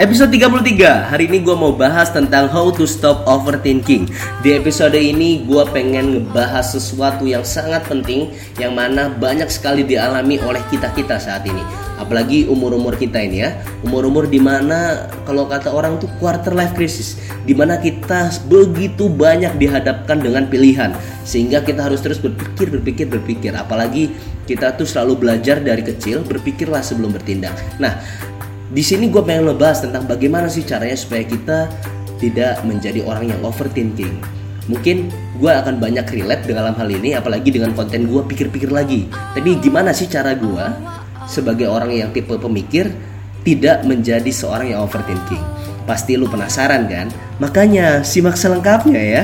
Episode 33, hari ini gue mau bahas tentang how to stop overthinking. Di episode ini gue pengen ngebahas sesuatu yang sangat penting Yang mana banyak sekali dialami oleh kita-kita saat ini. Apalagi umur-umur kita ini ya. Umur-umur di mana kalau kata orang tuh quarter life crisis. Di mana kita begitu banyak dihadapkan dengan pilihan. Sehingga kita harus terus berpikir, berpikir, berpikir. Apalagi kita tuh selalu belajar dari kecil Berpikirlah sebelum bertindak. Nah di sini gue pengen ngebahas tentang bagaimana sih caranya supaya kita tidak menjadi orang yang overthinking. Mungkin gue akan banyak relate dalam hal ini, apalagi dengan konten gue pikir-pikir lagi. Tapi gimana sih cara gue sebagai orang yang tipe pemikir tidak menjadi seorang yang overthinking? Pasti lu penasaran kan? Makanya simak selengkapnya ya.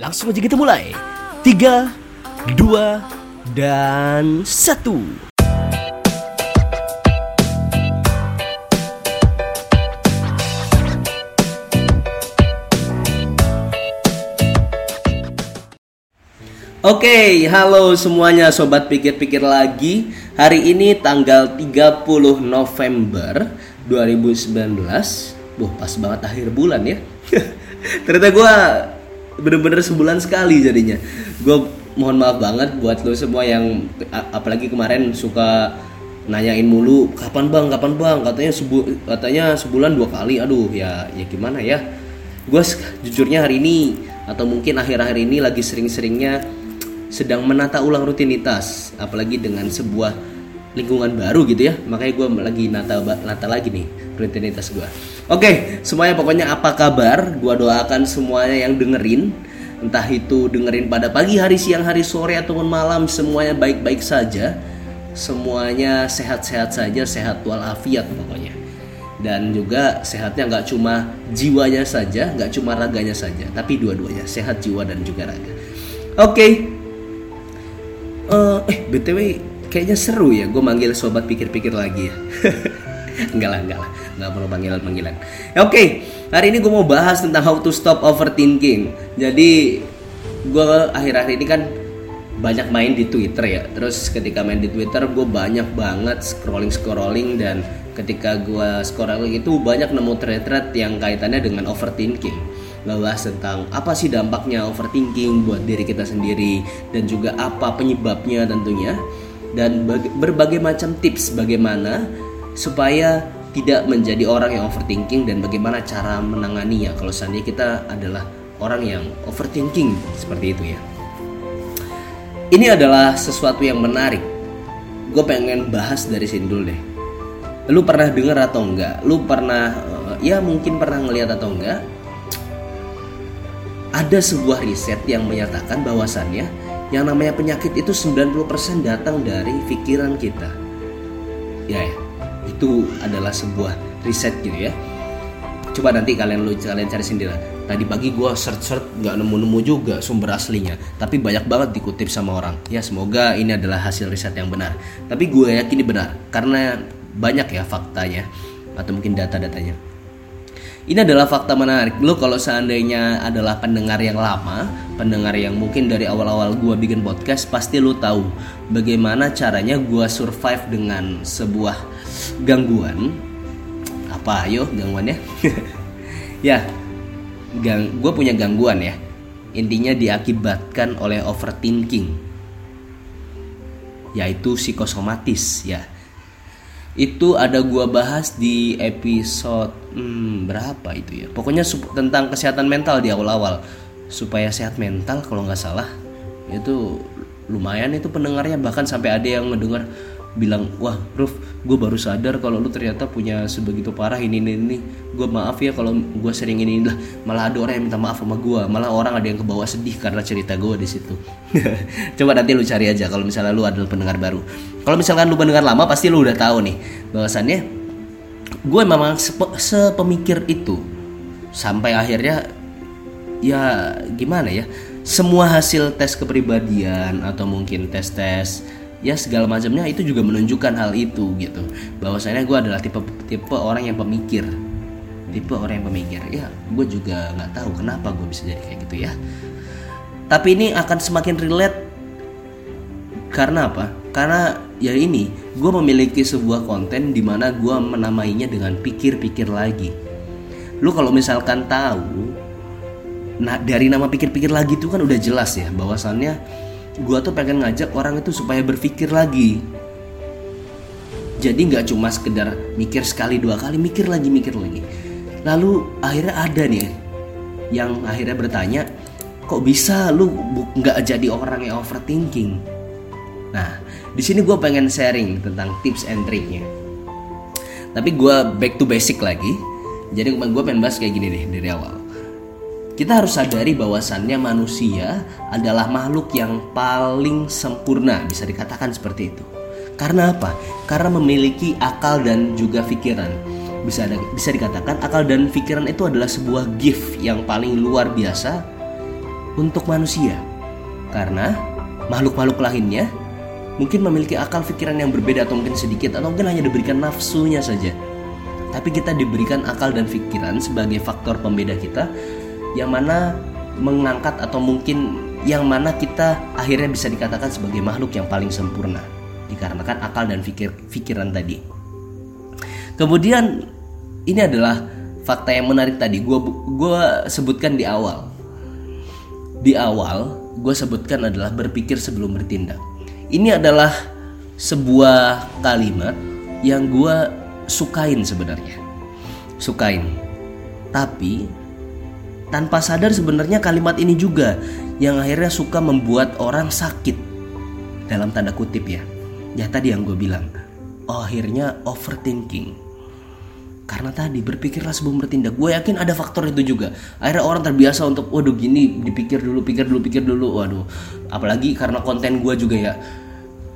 Langsung aja kita mulai. 3, 2, dan 1. Oke, okay, halo semuanya sobat pikir-pikir lagi. Hari ini tanggal 30 November 2019. Wah, pas banget akhir bulan ya. Ternyata gue bener-bener sebulan sekali jadinya. Gue mohon maaf banget buat lo semua yang apalagi kemarin suka nanyain mulu kapan bang kapan bang katanya sebu katanya sebulan dua kali aduh ya ya gimana ya gue jujurnya hari ini atau mungkin akhir-akhir ini lagi sering-seringnya sedang menata ulang rutinitas apalagi dengan sebuah lingkungan baru gitu ya. Makanya gue lagi nata nata lagi nih rutinitas gue oke semuanya pokoknya apa kabar? Gue doakan semuanya yang dengerin. Entah itu dengerin pada pagi hari siang hari sore ataupun malam semuanya baik-baik saja. Semuanya sehat-sehat saja sehat walafiat pokoknya. Dan juga sehatnya nggak cuma jiwanya saja nggak cuma raganya saja tapi dua-duanya. Sehat jiwa dan juga raga. Oke uh, eh btw kayaknya seru ya gue manggil sobat pikir-pikir lagi ya. Enggak lah enggak lah. Enggak perlu panggilan panggilan oke okay, hari ini gue mau bahas tentang how to stop overthinking. Jadi gue akhir-akhir ini kan banyak main di Twitter ya. Terus ketika main di Twitter gue banyak banget scrolling scrolling dan ketika gue scrolling itu banyak nemu thread-thread yang kaitannya dengan overthinking ngebahas tentang apa sih dampaknya overthinking buat diri kita sendiri dan juga apa penyebabnya tentunya dan berbagai macam tips bagaimana supaya tidak menjadi orang yang overthinking dan bagaimana cara menanganinya kalau seandainya kita adalah orang yang overthinking seperti itu ya. Ini adalah sesuatu yang menarik. Gue pengen bahas dari sini dulu deh. Lu pernah dengar atau enggak? Lu pernah eh, ya mungkin pernah ngeliat atau enggak? Ada sebuah riset yang menyatakan bahwasannya yang namanya penyakit itu 90% datang dari pikiran kita. Ya, ya, itu adalah sebuah riset gitu ya. Coba nanti kalian lu kalian cari sendiri. Tadi pagi gue search search nggak nemu nemu juga sumber aslinya, tapi banyak banget dikutip sama orang. Ya semoga ini adalah hasil riset yang benar. Tapi gue yakin ini benar karena banyak ya faktanya atau mungkin data-datanya. Ini adalah fakta menarik. Lo kalau seandainya adalah pendengar yang lama, pendengar yang mungkin dari awal-awal gue bikin podcast, pasti lo tahu bagaimana caranya gue survive dengan sebuah gangguan. Apa ayo gangguannya? ya, gang, gue punya gangguan ya. Intinya diakibatkan oleh overthinking, yaitu psikosomatis ya itu ada gua bahas di episode hmm, berapa itu ya? Pokoknya tentang kesehatan mental di awal-awal. Supaya sehat mental kalau nggak salah itu lumayan itu pendengarnya. Bahkan sampai ada yang mendengar bilang wah Ruf gue baru sadar kalau lu ternyata punya sebegitu parah ini ini ini. Gue maaf ya kalau gue sering ini lah. Malah ada orang yang minta maaf sama gue malah orang ada yang kebawa sedih karena cerita gue di situ. Coba nanti lu cari aja kalau misalnya lu adalah pendengar baru. Kalau misalkan lu pendengar lama pasti lu udah tahu nih bahwasannya gue memang sepemikir itu. Sampai akhirnya ya gimana ya semua hasil tes kepribadian atau mungkin tes-tes ya segala macamnya itu juga menunjukkan hal itu gitu. Bahwasanya gue adalah tipe tipe orang yang pemikir. Tipe orang yang pemikir. Ya gue juga nggak tahu kenapa gue bisa jadi kayak gitu ya. Tapi ini akan semakin relate karena apa? Karena ya ini gue memiliki sebuah konten di mana gue menamainya dengan pikir-pikir lagi. Lu kalau misalkan tahu nah dari nama pikir-pikir lagi itu kan udah jelas ya bahwasannya gue tuh pengen ngajak orang itu supaya berpikir lagi. Jadi nggak cuma sekedar mikir sekali dua kali mikir lagi mikir lagi. Lalu akhirnya ada nih yang akhirnya bertanya kok bisa lu nggak jadi orang yang overthinking nah di sini gue pengen sharing tentang tips and triknya tapi gue back to basic lagi jadi gue pengen bahas kayak gini deh dari awal kita harus sadari bahwasannya manusia adalah makhluk yang paling sempurna, bisa dikatakan seperti itu. Karena apa? Karena memiliki akal dan juga pikiran. Bisa ada, bisa dikatakan akal dan pikiran itu adalah sebuah gift yang paling luar biasa untuk manusia. Karena makhluk-makhluk lainnya mungkin memiliki akal pikiran yang berbeda atau mungkin sedikit atau mungkin hanya diberikan nafsunya saja. Tapi kita diberikan akal dan pikiran sebagai faktor pembeda kita yang mana mengangkat atau mungkin yang mana kita akhirnya bisa dikatakan sebagai makhluk yang paling sempurna dikarenakan akal dan pikir pikiran tadi. Kemudian ini adalah fakta yang menarik tadi. Gue gua sebutkan di awal. Di awal gue sebutkan adalah berpikir sebelum bertindak. Ini adalah sebuah kalimat yang gue sukain sebenarnya. Sukain. Tapi tanpa sadar sebenarnya kalimat ini juga yang akhirnya suka membuat orang sakit dalam tanda kutip ya ya tadi yang gue bilang akhirnya overthinking karena tadi berpikirlah sebelum bertindak. Gue yakin ada faktor itu juga. Akhirnya orang terbiasa untuk waduh gini dipikir dulu pikir dulu pikir dulu. Waduh. Apalagi karena konten gue juga ya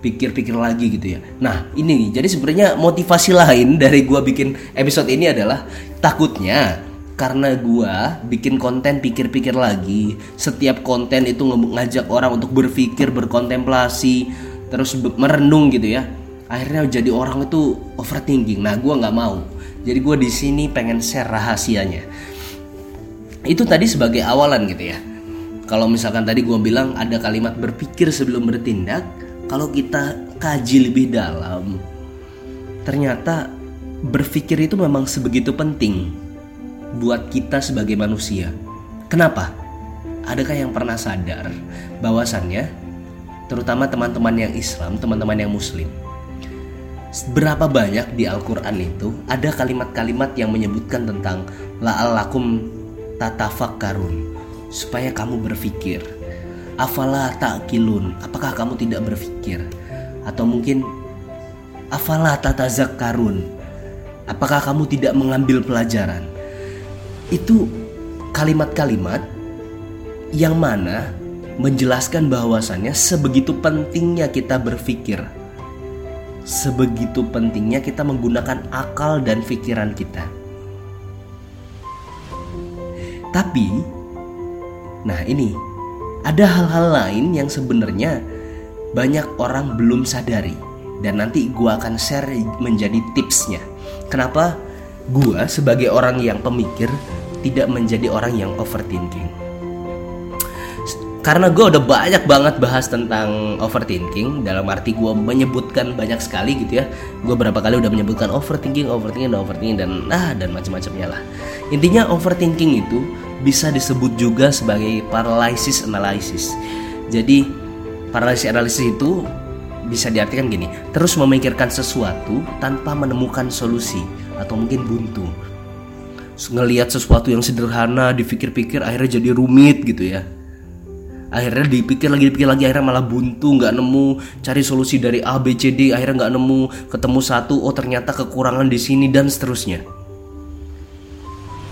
pikir-pikir lagi gitu ya. Nah ini. Jadi sebenarnya motivasi lain dari gue bikin episode ini adalah takutnya karena gua bikin konten pikir-pikir lagi setiap konten itu ngajak orang untuk berpikir berkontemplasi terus merenung gitu ya akhirnya jadi orang itu overthinking nah gua nggak mau jadi gua di sini pengen share rahasianya itu tadi sebagai awalan gitu ya kalau misalkan tadi gua bilang ada kalimat berpikir sebelum bertindak kalau kita kaji lebih dalam ternyata berpikir itu memang sebegitu penting buat kita sebagai manusia. Kenapa? Adakah yang pernah sadar bahwasannya terutama teman-teman yang Islam, teman-teman yang muslim. Berapa banyak di Al-Qur'an itu ada kalimat-kalimat yang menyebutkan tentang la'allakum tatafakkarun supaya kamu berpikir. Afala ta'kilun, apakah kamu tidak berpikir? Atau mungkin afala tatazakkarun, apakah kamu tidak mengambil pelajaran? itu kalimat-kalimat yang mana menjelaskan bahwasannya sebegitu pentingnya kita berpikir. Sebegitu pentingnya kita menggunakan akal dan pikiran kita. Tapi nah ini ada hal-hal lain yang sebenarnya banyak orang belum sadari dan nanti gua akan share menjadi tipsnya. Kenapa gua sebagai orang yang pemikir tidak menjadi orang yang overthinking karena gue udah banyak banget bahas tentang overthinking dalam arti gue menyebutkan banyak sekali gitu ya. Gue berapa kali udah menyebutkan overthinking overthinking dan overthinking dan ah dan macam-macamnya lah. Intinya overthinking itu bisa disebut juga sebagai paralysis analysis. Jadi paralysis analysis itu bisa diartikan gini terus memikirkan sesuatu tanpa menemukan solusi atau mungkin buntu. Ngelihat sesuatu yang sederhana dipikir-pikir akhirnya jadi rumit gitu ya akhirnya dipikir lagi dipikir lagi akhirnya malah buntu nggak nemu. Cari solusi dari A B C D akhirnya nggak nemu. Ketemu satu oh ternyata kekurangan di sini dan seterusnya.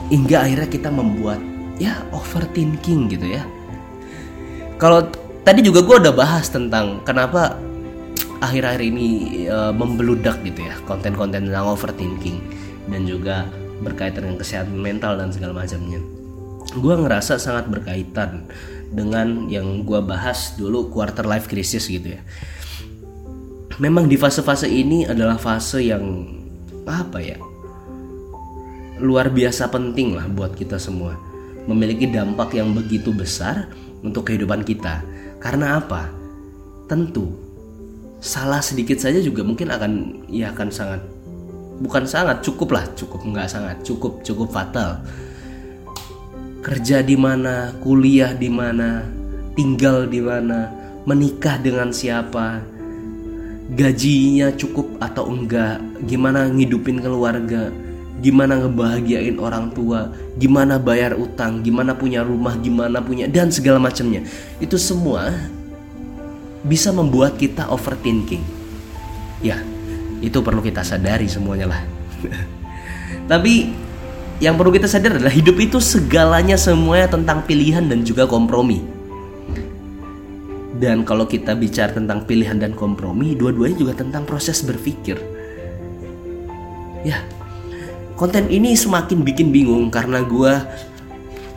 Hingga akhirnya kita membuat ya overthinking gitu ya. Kalau tadi juga gue udah bahas tentang kenapa akhir-akhir ini e, membeludak gitu ya konten-konten tentang overthinking dan juga berkaitan dengan kesehatan mental dan segala macamnya. Gue ngerasa sangat berkaitan dengan yang gue bahas dulu quarter life crisis gitu ya. Memang di fase-fase ini adalah fase yang apa ya? Luar biasa penting lah buat kita semua. Memiliki dampak yang begitu besar untuk kehidupan kita. Karena apa? Tentu salah sedikit saja juga mungkin akan ya akan sangat bukan sangat cukup lah. Cukup nggak sangat cukup cukup fatal kerja di mana kuliah di mana tinggal di mana menikah dengan siapa gajinya cukup atau enggak gimana ngidupin keluarga gimana ngebahagiain orang tua gimana bayar utang gimana punya rumah gimana punya dan segala macamnya itu semua bisa membuat kita overthinking. Ya, itu perlu kita sadari semuanya lah. Tapi yang perlu kita sadar adalah hidup itu segalanya semuanya tentang pilihan dan juga kompromi. Dan kalau kita bicara tentang pilihan dan kompromi, dua-duanya juga tentang proses berpikir. Ya, konten ini semakin bikin bingung karena gue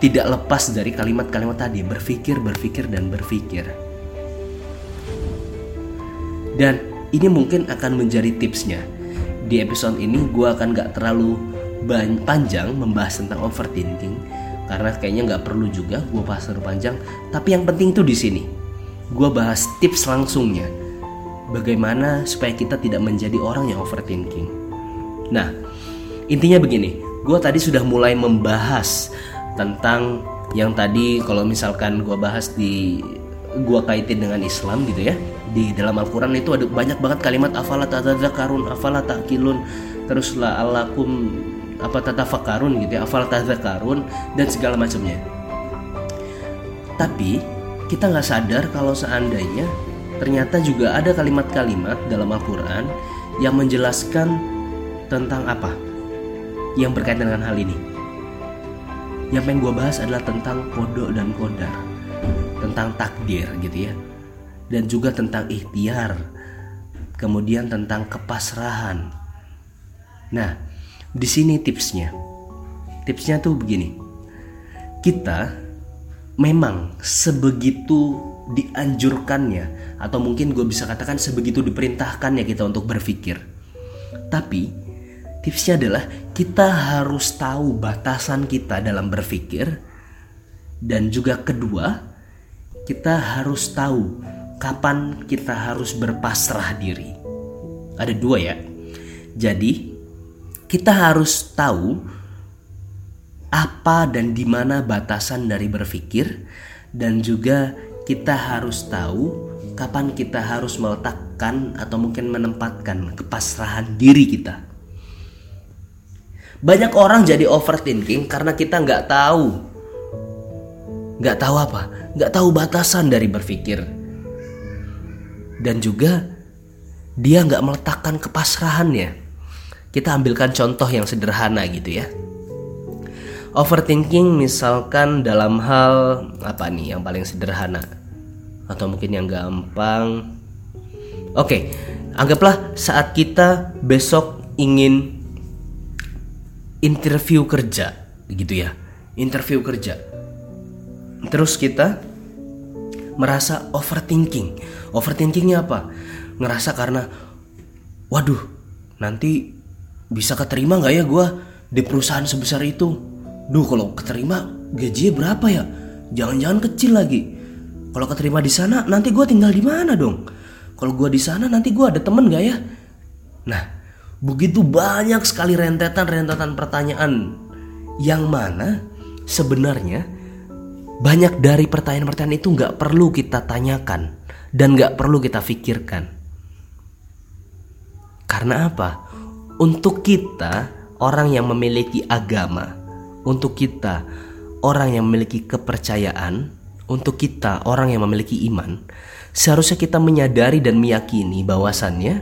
tidak lepas dari kalimat-kalimat tadi berpikir, berpikir, dan berpikir. Dan ini mungkin akan menjadi tipsnya. Di episode ini gue akan gak terlalu panjang membahas tentang overthinking karena kayaknya nggak perlu juga gue bahas terlalu panjang. Tapi yang penting itu di sini, gue bahas tips langsungnya. Bagaimana supaya kita tidak menjadi orang yang overthinking. Nah, intinya begini, gue tadi sudah mulai membahas tentang yang tadi kalau misalkan gue bahas di gue kaitin dengan Islam gitu ya di dalam Al-Quran itu ada banyak banget kalimat afala tadzakarun afala takilun teruslah alakum apa tatafakarun gitu ya afala tadzakarun dan segala macamnya tapi kita nggak sadar kalau seandainya ternyata juga ada kalimat-kalimat dalam Al-Quran yang menjelaskan tentang apa yang berkaitan dengan hal ini yang pengen gue bahas adalah tentang kodok dan kodar tentang takdir gitu ya dan juga tentang ikhtiar, kemudian tentang kepasrahan. Nah, di sini tipsnya. Tipsnya tuh begini. Kita memang sebegitu dianjurkannya atau mungkin gue bisa katakan sebegitu diperintahkannya kita untuk berpikir. Tapi tipsnya adalah kita harus tahu batasan kita dalam berpikir dan juga kedua kita harus tahu kapan kita harus berpasrah diri. Ada dua ya. Jadi kita harus tahu apa dan di mana batasan dari berpikir dan juga kita harus tahu kapan kita harus meletakkan atau mungkin menempatkan kepasrahan diri kita. Banyak orang jadi overthinking karena kita nggak tahu, nggak tahu apa, nggak tahu batasan dari berpikir dan juga dia nggak meletakkan kepasrahannya. Kita ambilkan contoh yang sederhana gitu ya. Overthinking misalkan dalam hal apa nih yang paling sederhana atau mungkin yang gampang. Oke, anggaplah saat kita besok ingin interview kerja gitu ya. Interview kerja. Terus kita merasa overthinking. Overthinkingnya apa? Ngerasa karena, waduh, nanti bisa keterima nggak ya gue di perusahaan sebesar itu? Duh, kalau keterima gajinya berapa ya? Jangan-jangan kecil lagi. Kalau keterima di sana, nanti gue tinggal di mana dong? Kalau gue di sana, nanti gue ada temen gak ya? Nah, begitu banyak sekali rentetan-rentetan pertanyaan yang mana sebenarnya banyak dari pertanyaan-pertanyaan itu nggak perlu kita tanyakan dan nggak perlu kita pikirkan. Karena apa? Untuk kita orang yang memiliki agama, untuk kita orang yang memiliki kepercayaan, untuk kita orang yang memiliki iman, seharusnya kita menyadari dan meyakini bahwasannya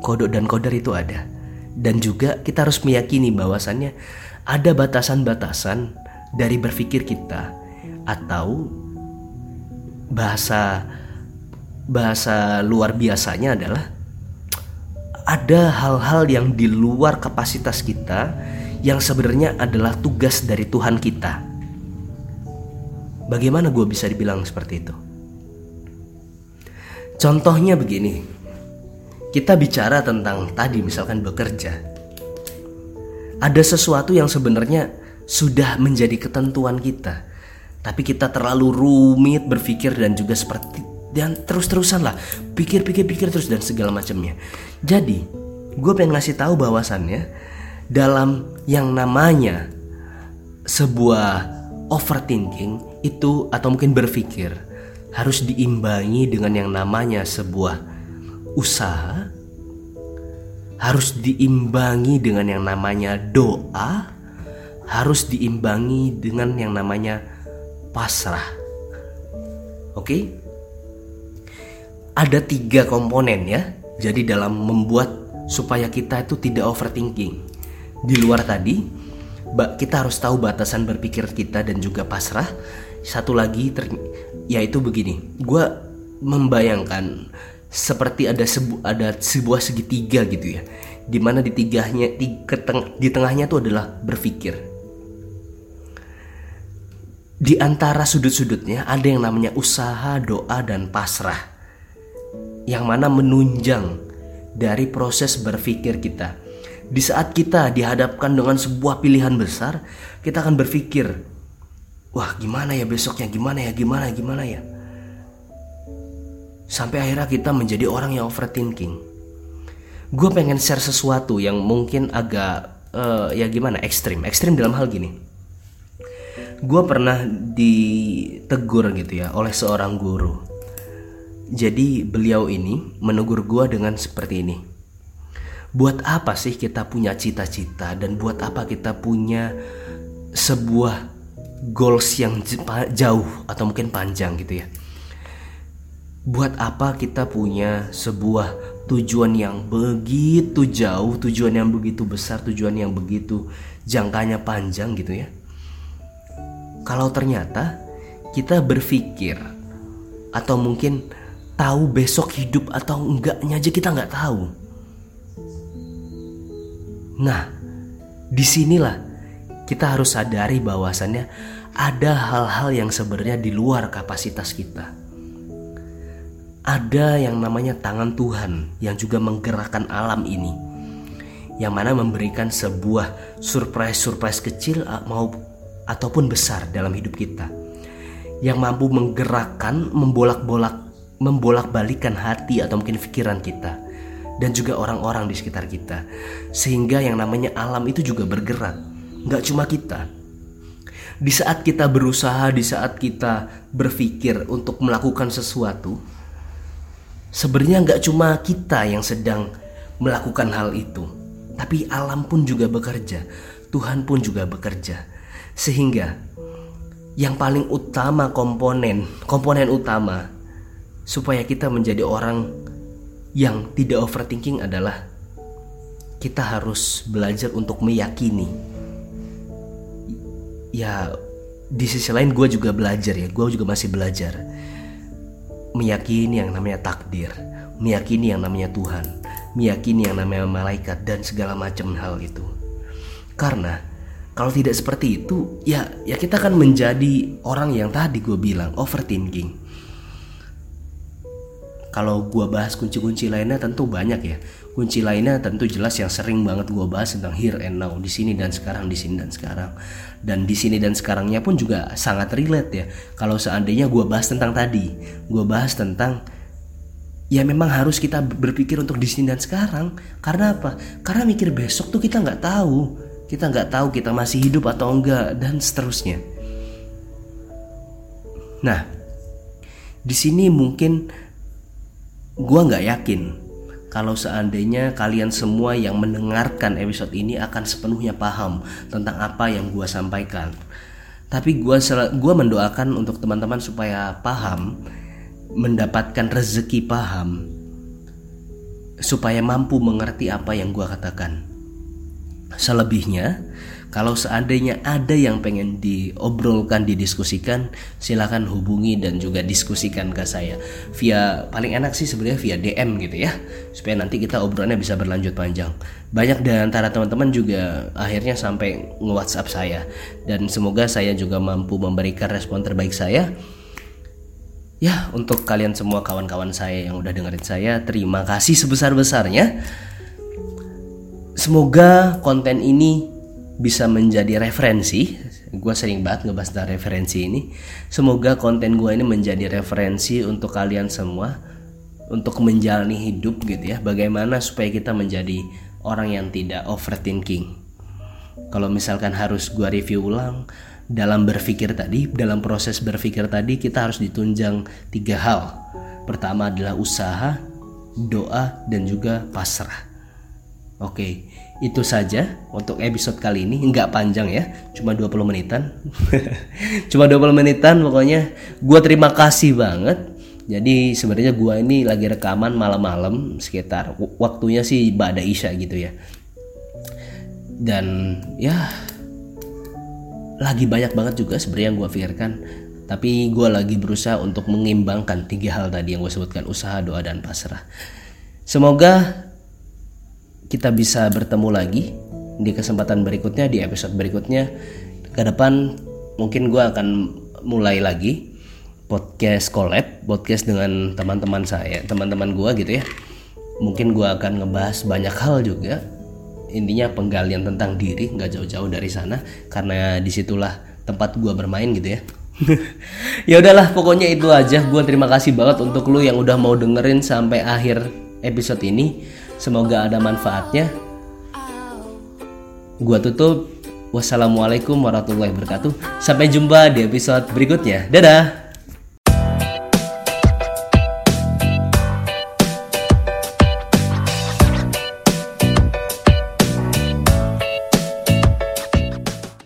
kodok dan kodar itu ada. Dan juga kita harus meyakini bahwasannya ada batasan-batasan dari berpikir kita atau bahasa bahasa luar biasanya adalah ada hal-hal yang di luar kapasitas kita yang sebenarnya adalah tugas dari Tuhan kita. Bagaimana gue bisa dibilang seperti itu? Contohnya begini, kita bicara tentang tadi misalkan bekerja. Ada sesuatu yang sebenarnya sudah menjadi ketentuan kita, tapi kita terlalu rumit berpikir dan juga seperti dan terus-terusan lah pikir-pikir-pikir terus dan segala macamnya. Jadi gue pengen ngasih tahu bahwasannya dalam yang namanya sebuah overthinking itu atau mungkin berpikir harus diimbangi dengan yang namanya sebuah usaha harus diimbangi dengan yang namanya doa harus diimbangi dengan yang namanya pasrah oke okay? Ada tiga komponen ya. Jadi dalam membuat supaya kita itu tidak overthinking. Di luar tadi, kita harus tahu batasan berpikir kita dan juga pasrah. Satu lagi yaitu begini. Gue membayangkan seperti ada sebu ada sebuah segitiga gitu ya. Di mana di tiganya di, keteng di tengahnya itu adalah berpikir. Di antara sudut-sudutnya ada yang namanya usaha, doa, dan pasrah yang mana menunjang dari proses berpikir kita. Di saat kita dihadapkan dengan sebuah pilihan besar, kita akan berpikir, "Wah, gimana ya besoknya? Gimana ya? Gimana? Gimana ya?" Sampai akhirnya kita menjadi orang yang overthinking. Gue pengen share sesuatu yang mungkin agak uh, ya gimana ekstrim, ekstrim dalam hal gini. Gue pernah ditegur gitu ya oleh seorang guru jadi beliau ini menegur gua dengan seperti ini. Buat apa sih kita punya cita-cita dan buat apa kita punya sebuah goals yang jauh atau mungkin panjang gitu ya. Buat apa kita punya sebuah tujuan yang begitu jauh, tujuan yang begitu besar, tujuan yang begitu jangkanya panjang gitu ya. Kalau ternyata kita berpikir atau mungkin tahu besok hidup atau enggaknya aja kita nggak tahu. Nah, di sinilah kita harus sadari bahwasannya ada hal-hal yang sebenarnya di luar kapasitas kita. Ada yang namanya tangan Tuhan yang juga menggerakkan alam ini. Yang mana memberikan sebuah surprise-surprise kecil mau ataupun besar dalam hidup kita. Yang mampu menggerakkan, membolak-bolak membolak-balikan hati atau mungkin pikiran kita dan juga orang-orang di sekitar kita. Sehingga yang namanya alam itu juga bergerak nggak cuma kita. Di saat kita berusaha di saat kita berpikir untuk melakukan sesuatu sebenarnya nggak cuma kita yang sedang melakukan hal itu tapi alam pun juga bekerja Tuhan pun juga bekerja. Sehingga yang paling utama komponen komponen utama supaya kita menjadi orang yang tidak overthinking adalah kita harus belajar untuk meyakini. Ya, di sisi lain gue juga belajar ya, gue juga masih belajar meyakini yang namanya takdir, meyakini yang namanya Tuhan, meyakini yang namanya malaikat dan segala macam hal itu. Karena kalau tidak seperti itu, ya ya kita akan menjadi orang yang tadi gue bilang overthinking kalau gue bahas kunci-kunci lainnya tentu banyak ya. Kunci lainnya tentu jelas yang sering banget gue bahas tentang here and now di sini dan sekarang di sini dan sekarang. Dan di sini dan sekarangnya pun juga sangat relate ya. Kalau seandainya gue bahas tentang tadi gue bahas tentang ya memang harus kita berpikir untuk di sini dan sekarang. Karena apa? Karena mikir besok tuh kita nggak tahu. Kita nggak tahu kita masih hidup atau enggak dan seterusnya. Nah di sini mungkin Gua nggak yakin kalau seandainya kalian semua yang mendengarkan episode ini akan sepenuhnya paham tentang apa yang gua sampaikan. Tapi gua gua mendoakan untuk teman-teman supaya paham, mendapatkan rezeki paham, supaya mampu mengerti apa yang gua katakan. selebihnya kalau seandainya ada yang pengen diobrolkan, didiskusikan, silakan hubungi dan juga diskusikan ke saya via paling enak sih sebenarnya via DM gitu ya, supaya nanti kita obrolannya bisa berlanjut panjang. Banyak dari antara teman-teman juga akhirnya sampai nge-WhatsApp saya dan semoga saya juga mampu memberikan respon terbaik saya. Ya, untuk kalian semua kawan-kawan saya yang udah dengerin saya, terima kasih sebesar-besarnya. Semoga konten ini bisa menjadi referensi. Gue sering banget ngebahas tentang referensi ini. Semoga konten gue ini menjadi referensi untuk kalian semua untuk menjalani hidup gitu ya. Bagaimana supaya kita menjadi orang yang tidak overthinking. Kalau misalkan harus gue review ulang dalam berpikir tadi dalam proses berpikir tadi kita harus ditunjang tiga hal. Pertama adalah usaha doa dan juga pasrah Oke, itu saja untuk episode kali ini. Nggak panjang ya, cuma 20 menitan. cuma 20 menitan pokoknya. Gua terima kasih banget. Jadi sebenarnya gua ini lagi rekaman malam-malam sekitar waktunya sih pada Isya gitu ya. Dan ya lagi banyak banget juga sebenarnya yang gue pikirkan tapi gue lagi berusaha untuk mengimbangkan tiga hal tadi yang gue sebutkan usaha doa dan pasrah semoga kita bisa bertemu lagi di kesempatan berikutnya di episode berikutnya. Ke depan mungkin gue akan mulai lagi podcast collab podcast dengan teman-teman saya teman-teman gue gitu ya. Mungkin gue akan ngebahas banyak hal juga. Intinya penggalian tentang diri nggak jauh-jauh dari sana karena di situlah tempat gue bermain gitu ya. Ya udahlah pokoknya itu aja. Gue terima kasih banget untuk lu yang udah mau dengerin sampai akhir episode ini Semoga ada manfaatnya. Gua tutup. Wassalamualaikum warahmatullahi wabarakatuh. Sampai jumpa di episode berikutnya. Dadah.